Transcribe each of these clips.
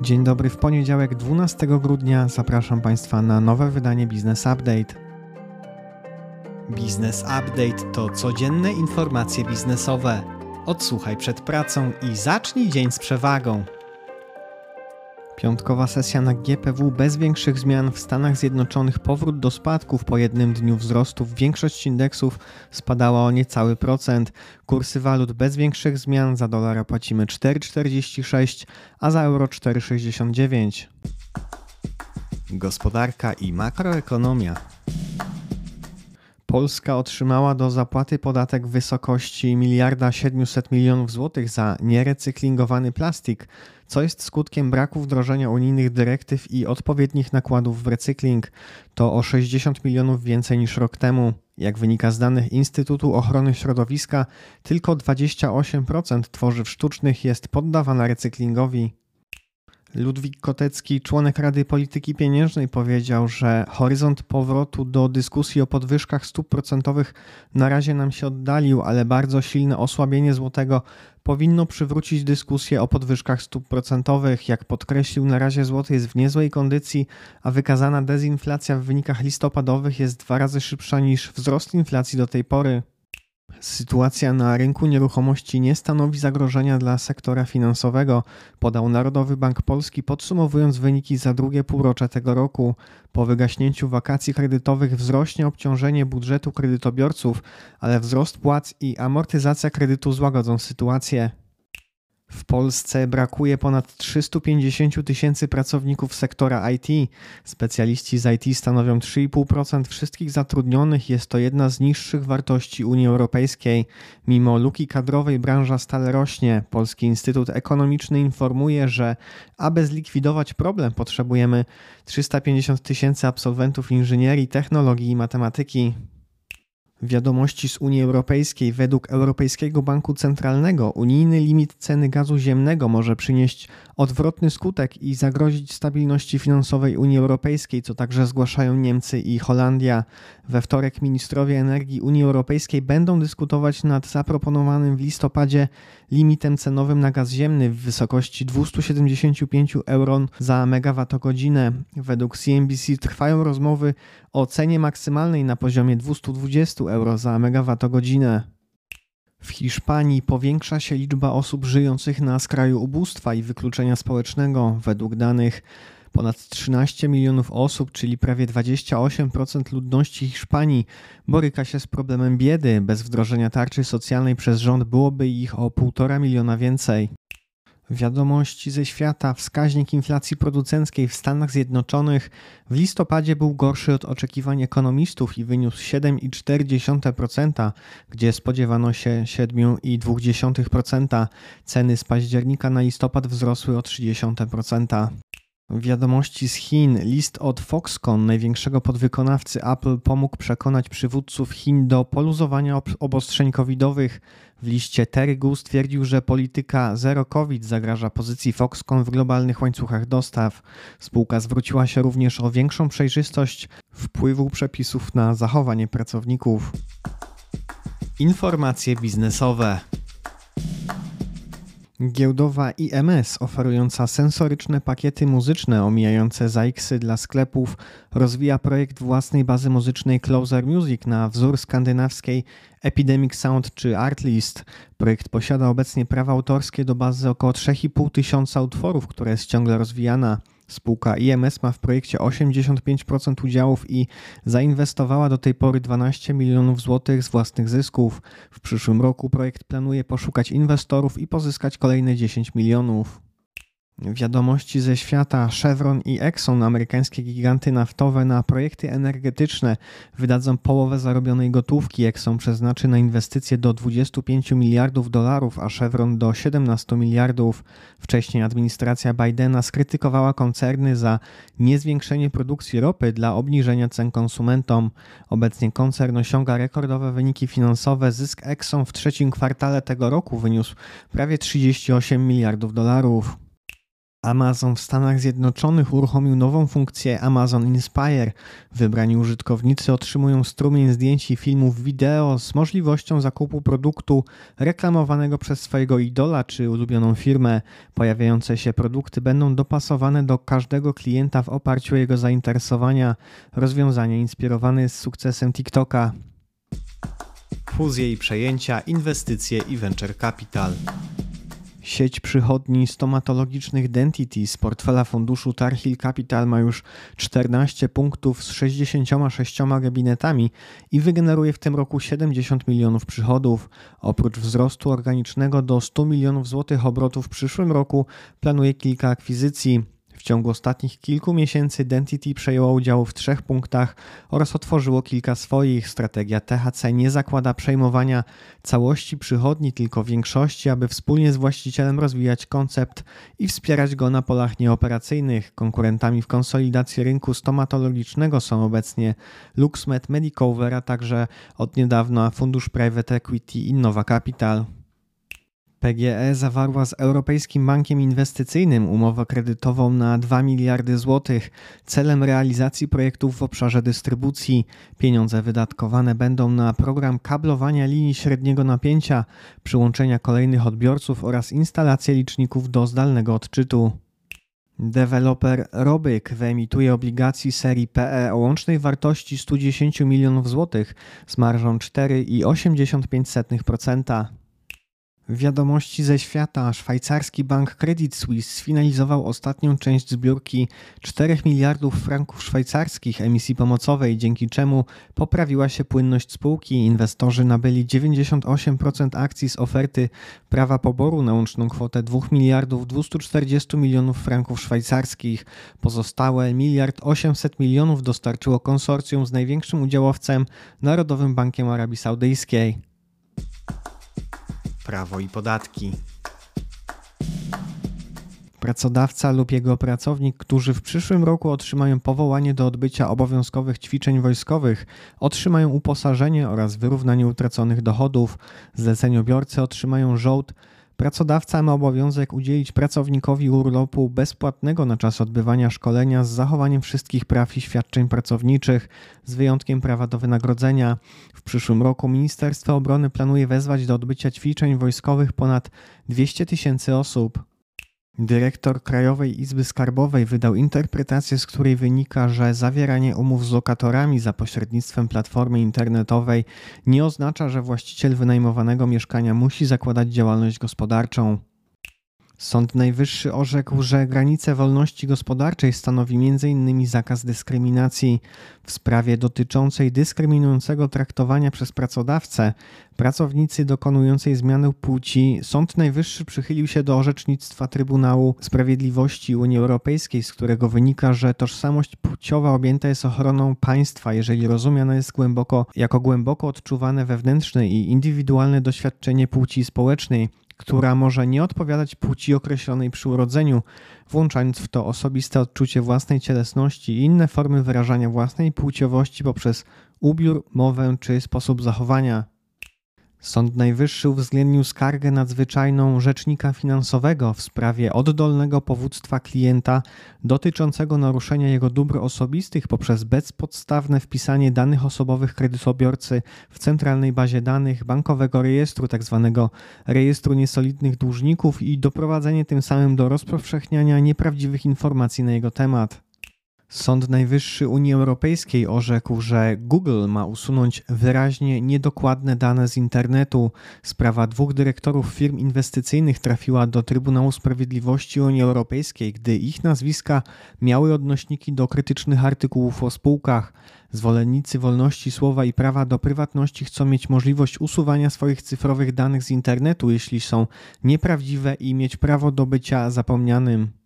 Dzień dobry, w poniedziałek 12 grudnia zapraszam Państwa na nowe wydanie Business Update. Business Update to codzienne informacje biznesowe. Odsłuchaj przed pracą i zacznij dzień z przewagą. Piątkowa sesja na GPW bez większych zmian w Stanach Zjednoczonych powrót do spadków po jednym dniu wzrostów. Większość indeksów spadała o niecały procent. Kursy walut bez większych zmian. Za dolara płacimy 4,46, a za euro 4,69. Gospodarka i makroekonomia. Polska otrzymała do zapłaty podatek w wysokości 1 700 milionów złotych za nierecyklingowany plastik, co jest skutkiem braku wdrożenia unijnych dyrektyw i odpowiednich nakładów w recykling. To o 60 milionów więcej niż rok temu. Jak wynika z danych Instytutu Ochrony Środowiska, tylko 28% tworzyw sztucznych jest poddawana recyklingowi. Ludwik Kotecki, członek Rady Polityki Pieniężnej, powiedział, że horyzont powrotu do dyskusji o podwyżkach stóp procentowych na razie nam się oddalił, ale bardzo silne osłabienie złotego powinno przywrócić dyskusję o podwyżkach stóp procentowych. Jak podkreślił, na razie złoty jest w niezłej kondycji, a wykazana dezinflacja w wynikach listopadowych jest dwa razy szybsza niż wzrost inflacji do tej pory. Sytuacja na rynku nieruchomości nie stanowi zagrożenia dla sektora finansowego, podał Narodowy Bank Polski, podsumowując wyniki za drugie półrocze tego roku. Po wygaśnięciu wakacji kredytowych wzrośnie obciążenie budżetu kredytobiorców, ale wzrost płac i amortyzacja kredytu złagodzą sytuację. W Polsce brakuje ponad 350 tysięcy pracowników sektora IT. Specjaliści z IT stanowią 3,5% wszystkich zatrudnionych. Jest to jedna z niższych wartości Unii Europejskiej. Mimo luki kadrowej branża stale rośnie. Polski Instytut Ekonomiczny informuje, że aby zlikwidować problem potrzebujemy 350 tysięcy absolwentów inżynierii, technologii i matematyki. Wiadomości z Unii Europejskiej. Według Europejskiego Banku Centralnego unijny limit ceny gazu ziemnego może przynieść odwrotny skutek i zagrozić stabilności finansowej Unii Europejskiej, co także zgłaszają Niemcy i Holandia. We wtorek ministrowie energii Unii Europejskiej będą dyskutować nad zaproponowanym w listopadzie limitem cenowym na gaz ziemny w wysokości 275 euro za megawattogodzinę. Według CNBC trwają rozmowy o cenie maksymalnej na poziomie 220 euro za megawattogodzinę. W Hiszpanii powiększa się liczba osób żyjących na skraju ubóstwa i wykluczenia społecznego. Według danych ponad 13 milionów osób, czyli prawie 28% ludności Hiszpanii, boryka się z problemem biedy. Bez wdrożenia tarczy socjalnej przez rząd byłoby ich o 1,5 miliona więcej. Wiadomości ze świata. Wskaźnik inflacji producenckiej w Stanach Zjednoczonych w listopadzie był gorszy od oczekiwań ekonomistów i wyniósł 7,4%, gdzie spodziewano się 7,2%. Ceny z października na listopad wzrosły o 0,3%. Wiadomości z Chin. List od Foxconn, największego podwykonawcy Apple, pomógł przekonać przywódców Chin do poluzowania obostrzeń covidowych. W liście Tergu stwierdził, że polityka zero COVID zagraża pozycji Foxconn w globalnych łańcuchach dostaw. Spółka zwróciła się również o większą przejrzystość wpływu przepisów na zachowanie pracowników. Informacje biznesowe. Giełdowa IMS, oferująca sensoryczne pakiety muzyczne omijające ZAX-y dla sklepów, rozwija projekt własnej bazy muzycznej Closer Music na wzór skandynawskiej Epidemic Sound czy Artlist. Projekt posiada obecnie prawa autorskie do bazy około 3,5 tysiąca utworów, która jest ciągle rozwijana. Spółka IMS ma w projekcie 85% udziałów i zainwestowała do tej pory 12 milionów złotych z własnych zysków. W przyszłym roku projekt planuje poszukać inwestorów i pozyskać kolejne 10 milionów. Wiadomości ze świata Chevron i Exxon, amerykańskie giganty naftowe, na projekty energetyczne wydadzą połowę zarobionej gotówki. Exxon przeznaczy na inwestycje do 25 miliardów dolarów, a Chevron do 17 miliardów. Wcześniej administracja Bidena skrytykowała koncerny za niezwiększenie produkcji ropy dla obniżenia cen konsumentom. Obecnie koncern osiąga rekordowe wyniki finansowe. Zysk Exxon w trzecim kwartale tego roku wyniósł prawie 38 miliardów dolarów. Amazon w Stanach Zjednoczonych uruchomił nową funkcję Amazon Inspire. Wybrani użytkownicy otrzymują strumień zdjęć i filmów wideo z możliwością zakupu produktu reklamowanego przez swojego idola czy ulubioną firmę. Pojawiające się produkty będą dopasowane do każdego klienta w oparciu o jego zainteresowania. Rozwiązanie inspirowane jest sukcesem TikToka. Fuzje i przejęcia, inwestycje i venture capital. Sieć przychodni stomatologicznych Dentity z portfela funduszu Tarhill Capital ma już 14 punktów z 66 gabinetami i wygeneruje w tym roku 70 milionów przychodów. Oprócz wzrostu organicznego do 100 milionów złotych obrotów w przyszłym roku planuje kilka akwizycji. Ciągu ostatnich kilku miesięcy Dentity przejęło udział w trzech punktach oraz otworzyło kilka swoich. Strategia THC nie zakłada przejmowania całości przychodni, tylko większości, aby wspólnie z właścicielem rozwijać koncept i wspierać go na polach nieoperacyjnych. Konkurentami w konsolidacji rynku stomatologicznego są obecnie LuxMed Medicover, a także od niedawna fundusz Private Equity Innova Capital. PGE zawarła z Europejskim Bankiem Inwestycyjnym umowę kredytową na 2 miliardy złotych celem realizacji projektów w obszarze dystrybucji. Pieniądze wydatkowane będą na program kablowania linii średniego napięcia, przyłączenia kolejnych odbiorców oraz instalację liczników do zdalnego odczytu. Deweloper Robyk wyemituje obligacji serii PE o łącznej wartości 110 milionów złotych z marżą 4,85%. Wiadomości ze świata. Szwajcarski bank Credit Suisse sfinalizował ostatnią część zbiórki 4 miliardów franków szwajcarskich emisji pomocowej, dzięki czemu poprawiła się płynność spółki. Inwestorzy nabyli 98% akcji z oferty prawa poboru na łączną kwotę 2 miliardów 240 milionów franków szwajcarskich. Pozostałe miliard 800 milionów dostarczyło konsorcjum z największym udziałowcem Narodowym Bankiem Arabii Saudyjskiej prawo i podatki. Pracodawca lub jego pracownik, którzy w przyszłym roku otrzymają powołanie do odbycia obowiązkowych ćwiczeń wojskowych, otrzymają uposażenie oraz wyrównanie utraconych dochodów. Zleceniobiorcy otrzymają żołd Pracodawca ma obowiązek udzielić pracownikowi urlopu bezpłatnego na czas odbywania szkolenia z zachowaniem wszystkich praw i świadczeń pracowniczych, z wyjątkiem prawa do wynagrodzenia. W przyszłym roku Ministerstwo Obrony planuje wezwać do odbycia ćwiczeń wojskowych ponad 200 tysięcy osób. Dyrektor Krajowej Izby Skarbowej wydał interpretację, z której wynika, że zawieranie umów z lokatorami za pośrednictwem platformy internetowej nie oznacza, że właściciel wynajmowanego mieszkania musi zakładać działalność gospodarczą. Sąd Najwyższy orzekł, że granice wolności gospodarczej stanowi m.in. zakaz dyskryminacji. W sprawie dotyczącej dyskryminującego traktowania przez pracodawcę pracownicy dokonującej zmiany płci, Sąd Najwyższy przychylił się do orzecznictwa Trybunału Sprawiedliwości Unii Europejskiej, z którego wynika, że tożsamość płciowa objęta jest ochroną państwa, jeżeli rozumiana jest głęboko, jako głęboko odczuwane wewnętrzne i indywidualne doświadczenie płci społecznej która może nie odpowiadać płci określonej przy urodzeniu, włączając w to osobiste odczucie własnej cielesności i inne formy wyrażania własnej płciowości poprzez ubiór, mowę czy sposób zachowania. Sąd Najwyższy uwzględnił skargę nadzwyczajną rzecznika finansowego w sprawie oddolnego powództwa klienta dotyczącego naruszenia jego dóbr osobistych poprzez bezpodstawne wpisanie danych osobowych kredytobiorcy w centralnej bazie danych bankowego rejestru, tzw. Tak rejestru niesolidnych dłużników i doprowadzenie tym samym do rozpowszechniania nieprawdziwych informacji na jego temat. Sąd Najwyższy Unii Europejskiej orzekł, że Google ma usunąć wyraźnie niedokładne dane z internetu. Sprawa dwóch dyrektorów firm inwestycyjnych trafiła do Trybunału Sprawiedliwości Unii Europejskiej, gdy ich nazwiska miały odnośniki do krytycznych artykułów o spółkach. Zwolennicy wolności słowa i prawa do prywatności chcą mieć możliwość usuwania swoich cyfrowych danych z internetu, jeśli są nieprawdziwe i mieć prawo do bycia zapomnianym.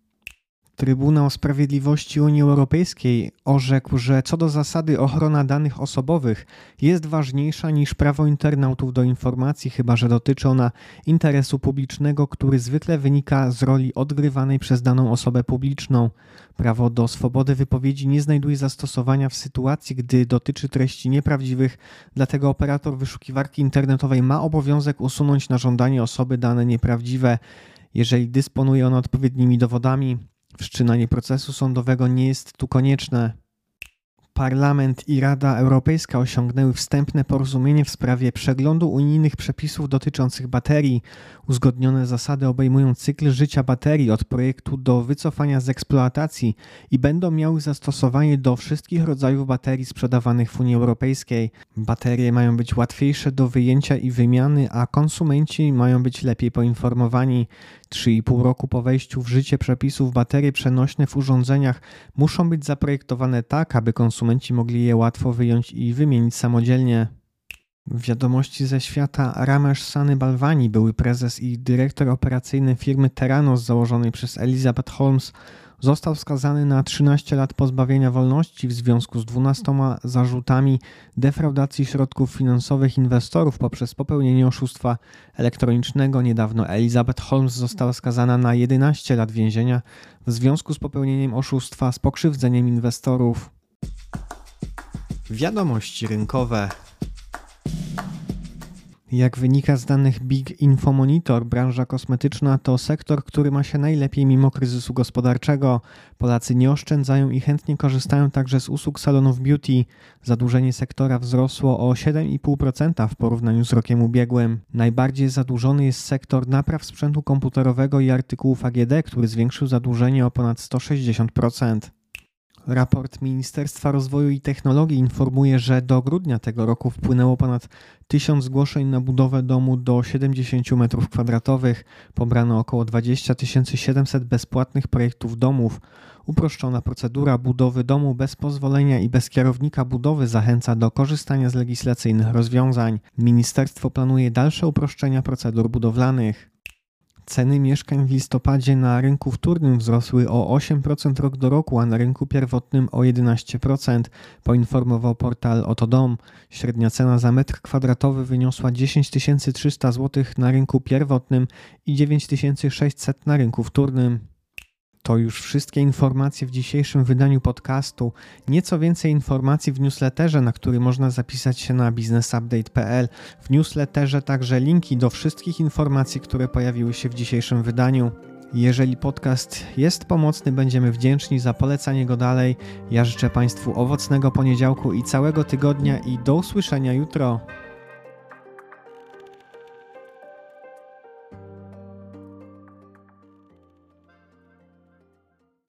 Trybunał Sprawiedliwości Unii Europejskiej orzekł, że co do zasady ochrona danych osobowych jest ważniejsza niż prawo internautów do informacji, chyba że dotyczy ona interesu publicznego, który zwykle wynika z roli odgrywanej przez daną osobę publiczną. Prawo do swobody wypowiedzi nie znajduje zastosowania w sytuacji, gdy dotyczy treści nieprawdziwych, dlatego operator wyszukiwarki internetowej ma obowiązek usunąć na żądanie osoby dane nieprawdziwe, jeżeli dysponuje ona odpowiednimi dowodami. Wszczynanie procesu sądowego nie jest tu konieczne. Parlament i Rada Europejska osiągnęły wstępne porozumienie w sprawie przeglądu unijnych przepisów dotyczących baterii. Uzgodnione zasady obejmują cykl życia baterii od projektu do wycofania z eksploatacji i będą miały zastosowanie do wszystkich rodzajów baterii sprzedawanych w Unii Europejskiej. Baterie mają być łatwiejsze do wyjęcia i wymiany, a konsumenci mają być lepiej poinformowani. 3,5 roku po wejściu w życie przepisów baterie przenośne w urządzeniach muszą być zaprojektowane tak, aby konsumenci mogli je łatwo wyjąć i wymienić samodzielnie. Wiadomości ze świata Ramesh Sany Balwani, były prezes i dyrektor operacyjny firmy Terranos założonej przez Elizabeth Holmes, został skazany na 13 lat pozbawienia wolności w związku z 12 zarzutami defraudacji środków finansowych inwestorów poprzez popełnienie oszustwa elektronicznego. Niedawno Elizabeth Holmes została skazana na 11 lat więzienia w związku z popełnieniem oszustwa z pokrzywdzeniem inwestorów. Wiadomości rynkowe. Jak wynika z danych Big Info Monitor, branża kosmetyczna to sektor, który ma się najlepiej mimo kryzysu gospodarczego. Polacy nie oszczędzają i chętnie korzystają także z usług salonów beauty. Zadłużenie sektora wzrosło o 7,5% w porównaniu z rokiem ubiegłym. Najbardziej zadłużony jest sektor napraw sprzętu komputerowego i artykułów AGD, który zwiększył zadłużenie o ponad 160%. Raport Ministerstwa Rozwoju i Technologii informuje, że do grudnia tego roku wpłynęło ponad 1000 zgłoszeń na budowę domu do 70 m2. Pobrano około 20 700 bezpłatnych projektów domów. Uproszczona procedura budowy domu bez pozwolenia i bez kierownika budowy zachęca do korzystania z legislacyjnych rozwiązań. Ministerstwo planuje dalsze uproszczenia procedur budowlanych. Ceny mieszkań w listopadzie na rynku wtórnym wzrosły o 8% rok do roku, a na rynku pierwotnym o 11%, poinformował portal Otodom. Średnia cena za metr kwadratowy wyniosła 10 300 zł na rynku pierwotnym i 9600 na rynku wtórnym. To już wszystkie informacje w dzisiejszym wydaniu podcastu. Nieco więcej informacji w newsletterze, na który można zapisać się na businessupdate.pl. W newsletterze także linki do wszystkich informacji, które pojawiły się w dzisiejszym wydaniu. Jeżeli podcast jest pomocny, będziemy wdzięczni za polecanie go dalej. Ja życzę Państwu owocnego poniedziałku i całego tygodnia i do usłyszenia jutro.